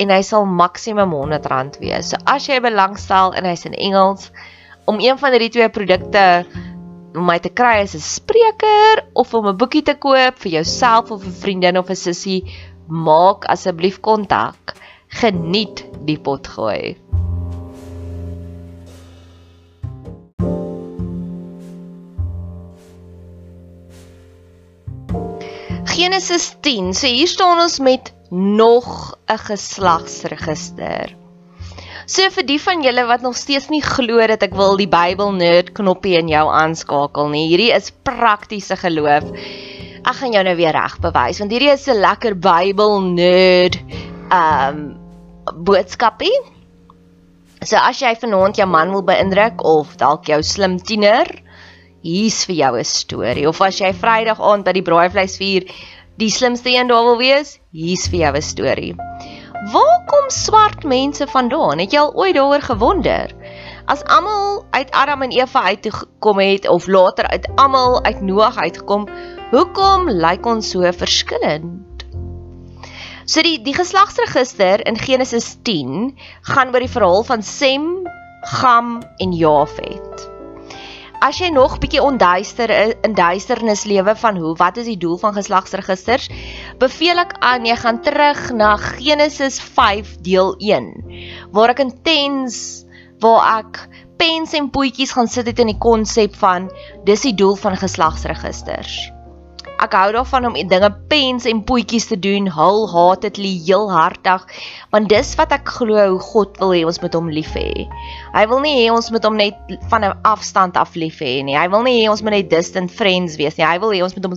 en hy sal maksimum R100 wees. So as jy belangstel en hy's in Engels om een van hierdie twee produkte om my te kry as 'n spreker of om 'n boekie te koop vir jouself of 'n vriendin of 'n sussie, maak asseblief kontak. Geniet die pot gooi. Genesis 10. So hier staan ons met nog 'n geslagsregister. So vir die van julle wat nog steeds nie glo dat ek wil die Bybel nerd knoppie in jou aanskakel nie. Hierdie is praktiese geloof. Ek gaan jou nou weer reg bewys want hierdie is 'n lekker Bybel nerd um boodskapie. So as jy vanaand jou man wil beïndruk of dalk jou slim tiener, hier's vir jou 'n storie. Of as jy Vrydag aand by die braaivleis vier die slimste een daar wil wees, hier's vir jou 'n storie. Waar kom swart mense vandaan? Het jy al ooit daaroor gewonder? As almal uit Adam en Eva uitgekom het of later uit almal uit Noag uitgekom, hoekom lyk ons so verskillend? So die die geslagsregister in Genesis 10 gaan oor die verhaal van Sem, Gam en Jafet. As jy nog bietjie onduister in duisternis lewe van hoe wat is die doel van geslagsregisters, beveel ek aan jy gaan terug na Genesis 5 deel 1 waar ek intens waar ek pens en poetjies gaan sit het in die konsep van dis die doel van geslagsregisters. Ek hou daarvan om dinge pens en poetjies te doen, hul heartedly, heel hartig, want dis wat ek glo God wil hê ons moet hom lief hê. Hy wil nie hê ons moet hom net van 'n afstand af lief hê nie. Hy wil nie hê ons moet net distant friends wees nie. Hy wil hê ons moet hom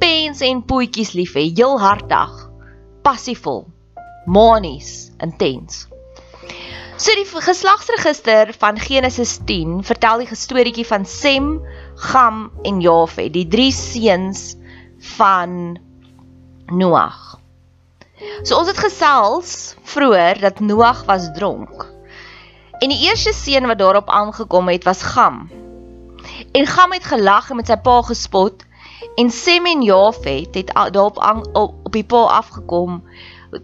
pens en poetjies lief hê, heel hartig, passievol, manies, intens. So die geslagsregister van Genesis 10 vertel die storieetjie van Sem, Gam en Jafet, die drie seuns van Noag. So ons het gesels vroeër dat Noag was dronk. En die eerste seun wat daarop aangekom het was Gam. En Gam het gelag en met sy pa gespot en Sem en Jafet het daarop op, op die pa afgekom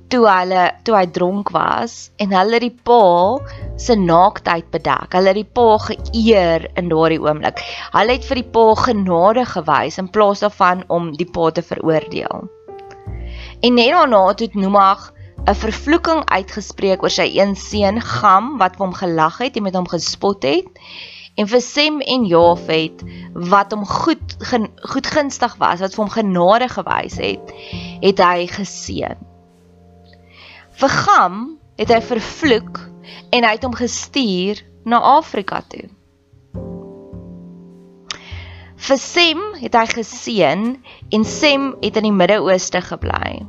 toe hulle toe hy dronk was en hulle die pa se naaktheid bedek. Hulle het die pa geëer in daardie oomblik. Hulle het vir die pa genade gewys in plaas daarvan om die pa te veroordeel. En net daarna het Noag 'n vervloeking uitgespreek oor sy een seun Gam wat hom gelag het en met hom gespot het en vir Sem en Jafet wat hom goed gen, goed gunstig was, wat vir hom genade gewys het, het hy geseën. Vir Gam het hy vervloek en hy het hom gestuur na Afrika toe. Vir Sem het hy geseën en Sem het in die Midde-Ooste gebly.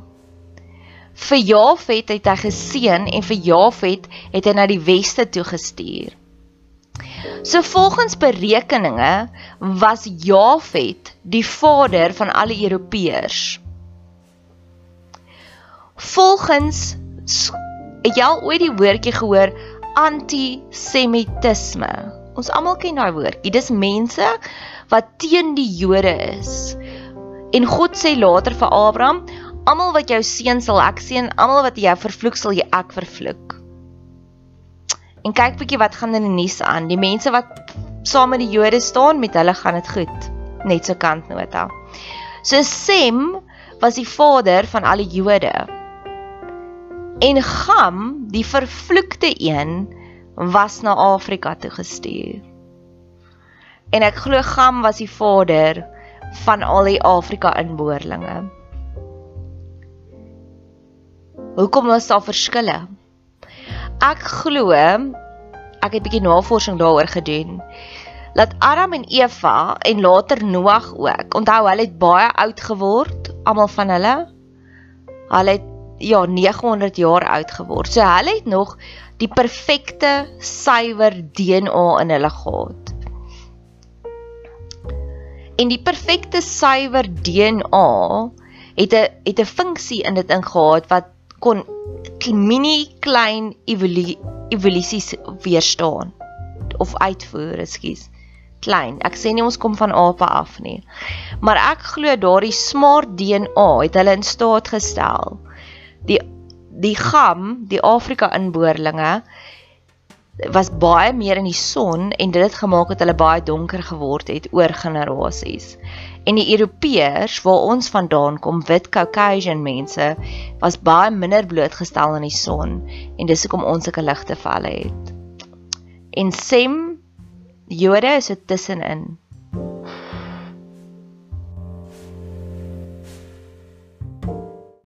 Vir Jafet het hy geseën en vir Jafet het hy na die weste toe gestuur. So volgens berekeninge was Jafet die vader van alle Europeërs. Volgens het jy al ooit die woordjie gehoor antisemitisme? Ons almal ken daai woordjie. Dis mense wat teen die Jode is. En God sê later vir Abraham, almal wat jou seën sal ek seën, almal wat jou vervloek sal jy ek vervloek. En kyk bietjie wat gaan in die nuus aan. Die mense wat saam met die Jode staan, met hulle gaan dit goed. Net so kantnota. So Sem was die vader van al die Jode. En Gam, die vervloekte een, was na Afrika toe gestuur. En ek glo Gam was die vader van al die Afrika inboorlinge. Hoekom was daar verskille? ek glo ek het 'n bietjie navorsing daaroor gedoen dat Adam en Eva en later Noag ook. Onthou hulle het baie oud geword, almal van hulle. Hulle het ja 900 jaar oud geword. So hulle het nog die perfekte suiwer DNA in hulle gehad. En die perfekte suiwer DNA het 'n het 'n funksie in dit ingehaat wat kon mini klein evolusies weerstaan of uitvoer, ekskuus. Klein. Ek sê nie ons kom van ape af nie. Maar ek glo daardie smart DNA het hulle in staat gestel. Die die gam, die Afrika inboorlinge was baie meer in die son en dit het gemaak dat hulle baie donker geword het oor generasies. En die Europeërs waar ons vandaan kom, wit Caucasian mense, was baie minder blootgestel aan die son en dis hoekom ons sulke ligte velle het. En Sem Jode is so tussenin.